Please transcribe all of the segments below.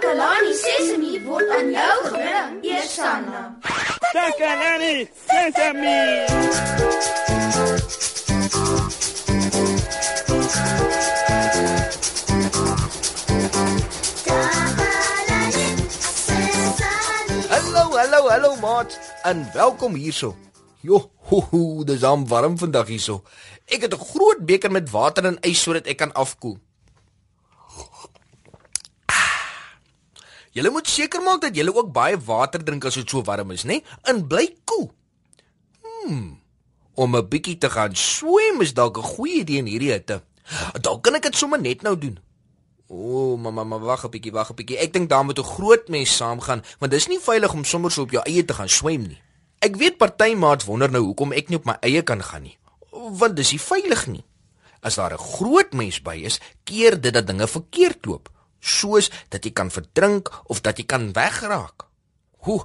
Takalani Sesemi word aan jou gebring, Eersanna. Takalani Sesemi. Hallo, hallo, hallo maat en welkom hierso. Jo, ho, ho, dis am warm vandag hierso. Ek het 'n groot beker met water en ys sodat ek kan afkoel. Julle moet seker maak dat julle ook baie water drink as dit so warm is, né? En bly koel. Hmm. Om 'n bietjie te gaan swem is dalk 'n goeie idee in hierdie hitte. Dalk kan ek dit sommer net nou doen. O, oh, mamma, maar wag 'n bietjie, wag 'n bietjie. Ek dink daar moet 'n groot mens saamgaan, want dis nie veilig om sommer so op jou eie te gaan swem nie. Ek weet party maats wonder nou hoekom ek nie op my eie kan gaan nie. Want dis nie veilig nie. As daar 'n groot mens by is, keer dit dat dinge verkeerd loop soos dat jy kan verdrink of dat jy kan wegraak. Hoe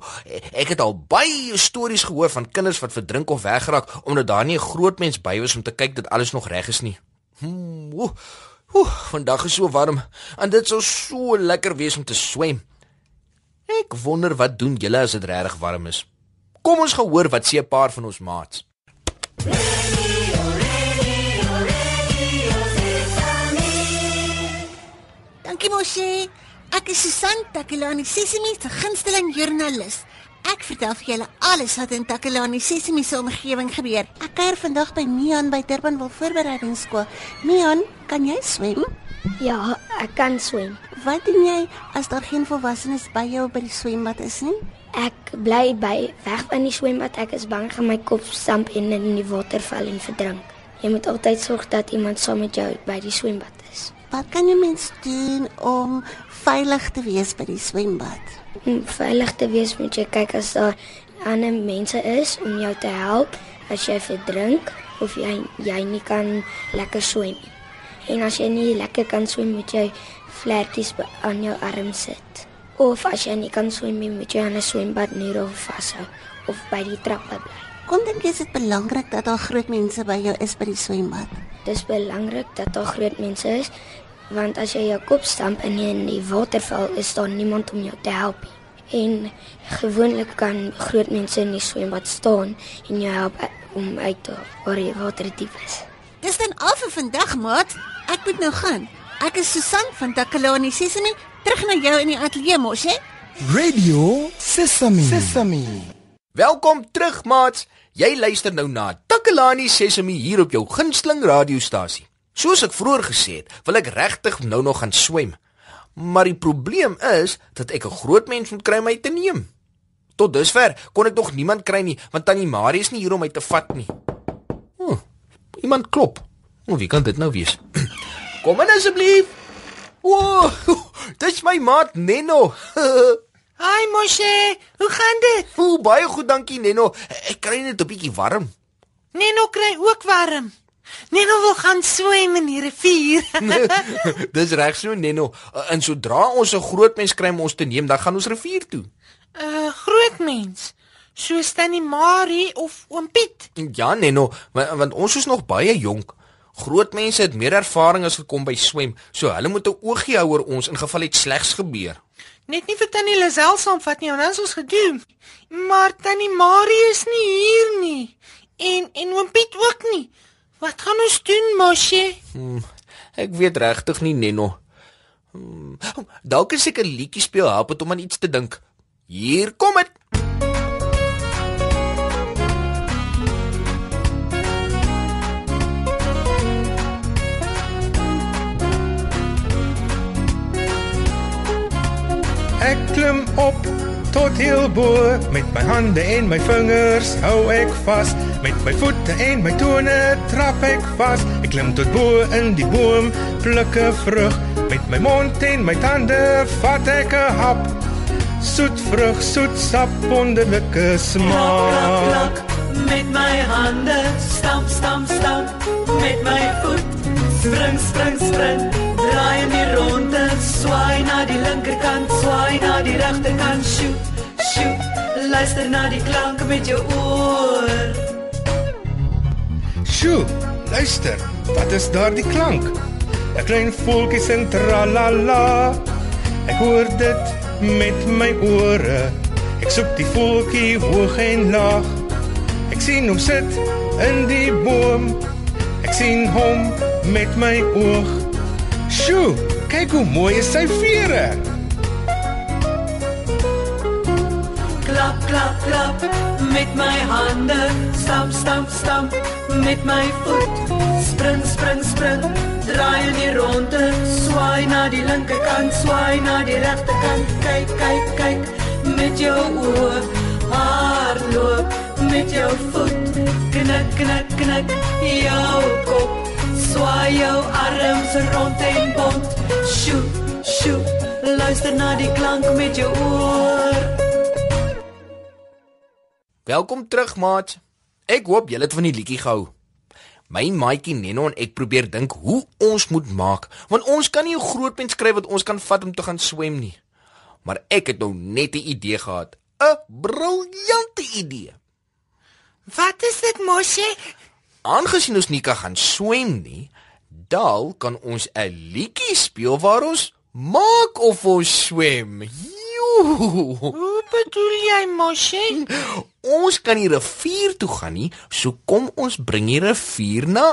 ek het al baie stories gehoor van kinders wat verdrink of wegraak omdat daar nie 'n groot mens by was om te kyk dat alles nog reg is nie. Hmm, hoe, hoe, vandag is so warm en dit sou so lekker wees om te swem. Ek wonder wat doen julle as dit regtig warm is. Kom ons gehoor wat sê 'n paar van ons maats. Dankie mosie. Ek is Susan Takelani Sesimi se gunsteling joernalis. Ek vertel vir julle alles wat in Takelani Sesimi se omgewing gebeur. Ek kuier vandag by Mian by Durbanville Voorbereidingsskool. Mian, kan jy swem? Ja, ek kan swem. Wat doen jy as daar geen volwassenes by jou by die swembad is nie? Ek bly by weg van die swembad. Ek is bang gaan my kop stamp en in die water val en verdrink. Jy moet altyd sorg dat iemand saam met jou by die swembad is. Wat kan 'n mens doen om veilig te wees by die swembad? Om veilig te wees moet jy kyk as daar ander mense is om jou te help as jy verdrink of jy jy nie kan lekker swem nie. En as jy nie lekker kan swem, moet jy vlekkies aan jou arm sit. Of as jy nie kan swem nie, moet jy aan 'n swembad neer vashou of by die trappe bly. Kom dink jy is dit belangrik dat daar groot mense by jou is by die swembad? Dis belangrik dat daar groot mense is want as jy jou kop stamp en jy in die water val, is daar niemand om jou te help nie. En gewoonlik kan groot mense in die swembad staan en jou help om uit te waar die water diep is. Dis dan al vir vandag, maat. Ek moet nou gaan. Ek is Susan van Takalani Sesimi, terug na jou in die ateljee mos, hè? Radio Sesame. Sesame. Welkom terug, maats. Jy luister nou na Takalani Sesemi hier op jou gunsteling radiostasie. Soos ek vroeër gesê het, wil ek regtig nou nog gaan swem. Maar die probleem is dat ek 'n groot mens moet kry om my te neem. Tot dusver kon ek nog niemand kry nie, want tannie Marie is nie hier om my te vat nie. Hm, iemand klop. Hoe wie kan dit nou wees? Kom in asseblief. Woah, dis my maat Nenno. Hi Moshe, hoe gaan dit? Hoe baie goed, dankie Nenno. Ek kry net 'n bietjie warm. Neno kry ook warm. Neno wil gaan swem in die rivier. Dis reg so Nenno. En sodra ons 'n groot mens kry om ons te neem, dan gaan ons rivier toe. 'n uh, Groot mens. Soos Tannie Marie of Oom Piet. Ja Nenno, want, ons is nog baie jonk. Groot mense het meer ervaring as gekom by swem, so hulle moet 'n oogie hou oor ons in geval iets slegs gebeur. Net nie vir Tannie Lazel saamvat nie, want dan is ons gedoem. Maar Tannie Marie is nie hier nie. En en Oom Piet ook nie. Wat gaan ons doen, Moshe? Hmm, ek weet regtig nie, Nenno. Hmm, dalk is ek 'n liedjie speel help het om aan iets te dink. Hier kom dit. Ek klim op tot heel bo met my hande en my vingers hou ek vas. Met my voete en my tone trap ek vas. Ek klim tot bo in die boom pluk 'n vrug. Met my mond en my tande vat ek 'n hap. Soet vrug soet sap wonderlike smaak. Klak, met my hande stamp, stamp, stamp, met my voet spring, spring, spring, draai in die ronde, swaai na die linkerkant, swaai die regterkant, sjoe, sjoe, luister na die klanke met jou oor. Sjoe, luister, wat is daardie klank? 'n Klein voeltjie sing tralala. Ek Ek hoor dit met my ore. Ek soek die voeltjie hoog en laag. Ek sien hom sit in die boom. Ek sien hom met my oog. Sjoe, kyk hoe mooi is sy vere. Klap, klap, klap met my hande. Stamp, stamp, stamp met my voet. Spring, spring, spring. Draai in die ronde. Swaai na die linkerkant, swaai na die regterkant. Kyk, kyk, kyk met jou oë. Hardloop met jou voet. Knik, knik, knik jou kop. Swaai jou arms rond en bont. Sjoe, sjoe. Luister na die klank met jou oor. Welkom terug, maat. Ek hoop julle het van die liedjie gehou. My maatjie Neno en ek probeer dink hoe ons moet maak, want ons kan nie 'n groot mens skryf wat ons kan vat om te gaan swem nie. Maar ek het nou net 'n idee gehad. 'n Briljante idee. Wat is dit, Moshi? Aangesien ons nie kan gaan swem nie, dal kan ons 'n liedjie speel waar ons maak of ons swem. Joe. Hoe bedoel jy, Moshi? Ons kan die rivier toe gaan nie, so kom ons bring die rivier na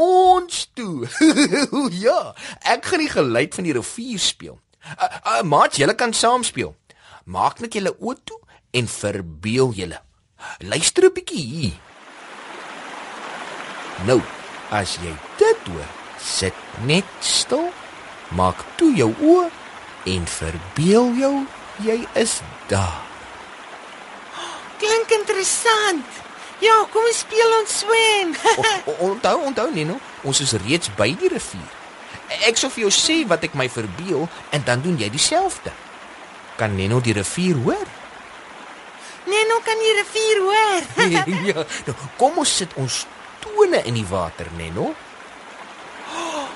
ons toe. ja, ek gaan die geluid van die rivier speel. Uh, uh, maat, julle kan saam speel. Maak net julle oë toe en verbeel julle. Luister 'n bietjie hier. Nou, as jy dit hoor, sit net stil. Maak toe jou oë en verbeel jou jy is daar. Klink interessant. Ja, kom ons speel ons swem. Onthou, onthou Nino, ons is reeds by die rivier. Ek sou vir jou sê wat ek my verbeel en dan doen jy dieselfde. Kan Nino die rivier hoor? nou kan die rivier hoor. ja, nou kom ons sit ons tone in die water, Nino.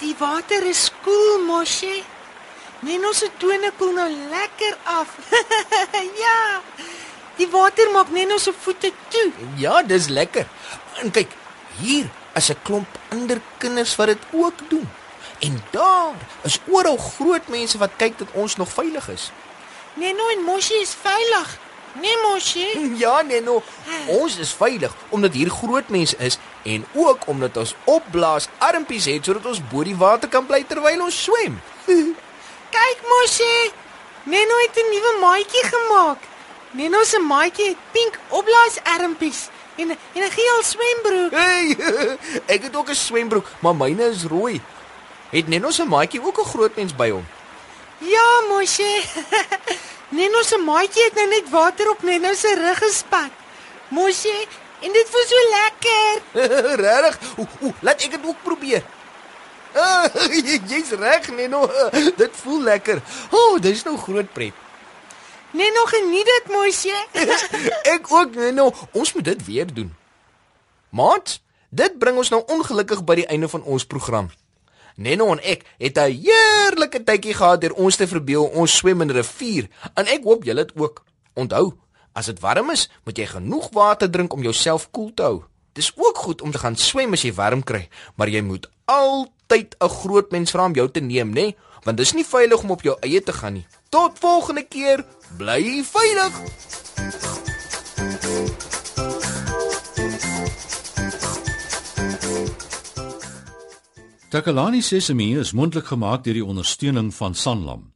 Die water is koel, Moshi. Neno se tone koel nou lekker af. ja. Die water maak Neno se voete toe. Ja, dis lekker. En kyk, hier is 'n klomp ander kinders wat dit ook doen. En daar is oral groot mense wat kyk dat ons nog veilig is. Neno en Moshi is veilig. Nee, Moshi. Ja, Neno, ons is veilig omdat hier groot mense is en ook omdat ons opblaas armpies het sodat ons bo die water kan bly terwyl ons swem. Kyk, Moshi. Neno het 'n nuwe maatjie gemaak. Neno se maatjie het pink opblaasarmpies en en 'n geel swembroek. Hey, ek het ook 'n swembroek, maar myne is rooi. Het Neno se maatjie ook 'n groot mens by hom? Ja, Moshi. Neno se maatjie het nou net water op Neno se rug gespat. Moshi, en dit voel so lekker. Regtig? Oeh, oeh, laat ek dit ook probeer. Ah, Jy's reg, Neno. Dit voel lekker. O, oh, dis nou groot pret. Neno geniet dit, Moshi. Ek ook, Neno. Ons moet dit weer doen. Maat, dit bring ons nou ongelukkig by die einde van ons program. Neno en ek het 'n heerlike tydjie gehad deur ons te verbeel ons swem in 'n rivier en ek hoop julle het ook. Onthou, as dit warm is, moet jy genoeg water drink om jouself koel te hou. Dis ook goed om te gaan swem as jy warm kry, maar jy moet altyd 'n groot mens vra om jou te neem, né? Nee? Want dis nie veilig om op jou eie te gaan nie. Tot volgende keer, bly veilig. Takalani Sesemi is mondelik gemaak deur die ondersteuning van Sanlam.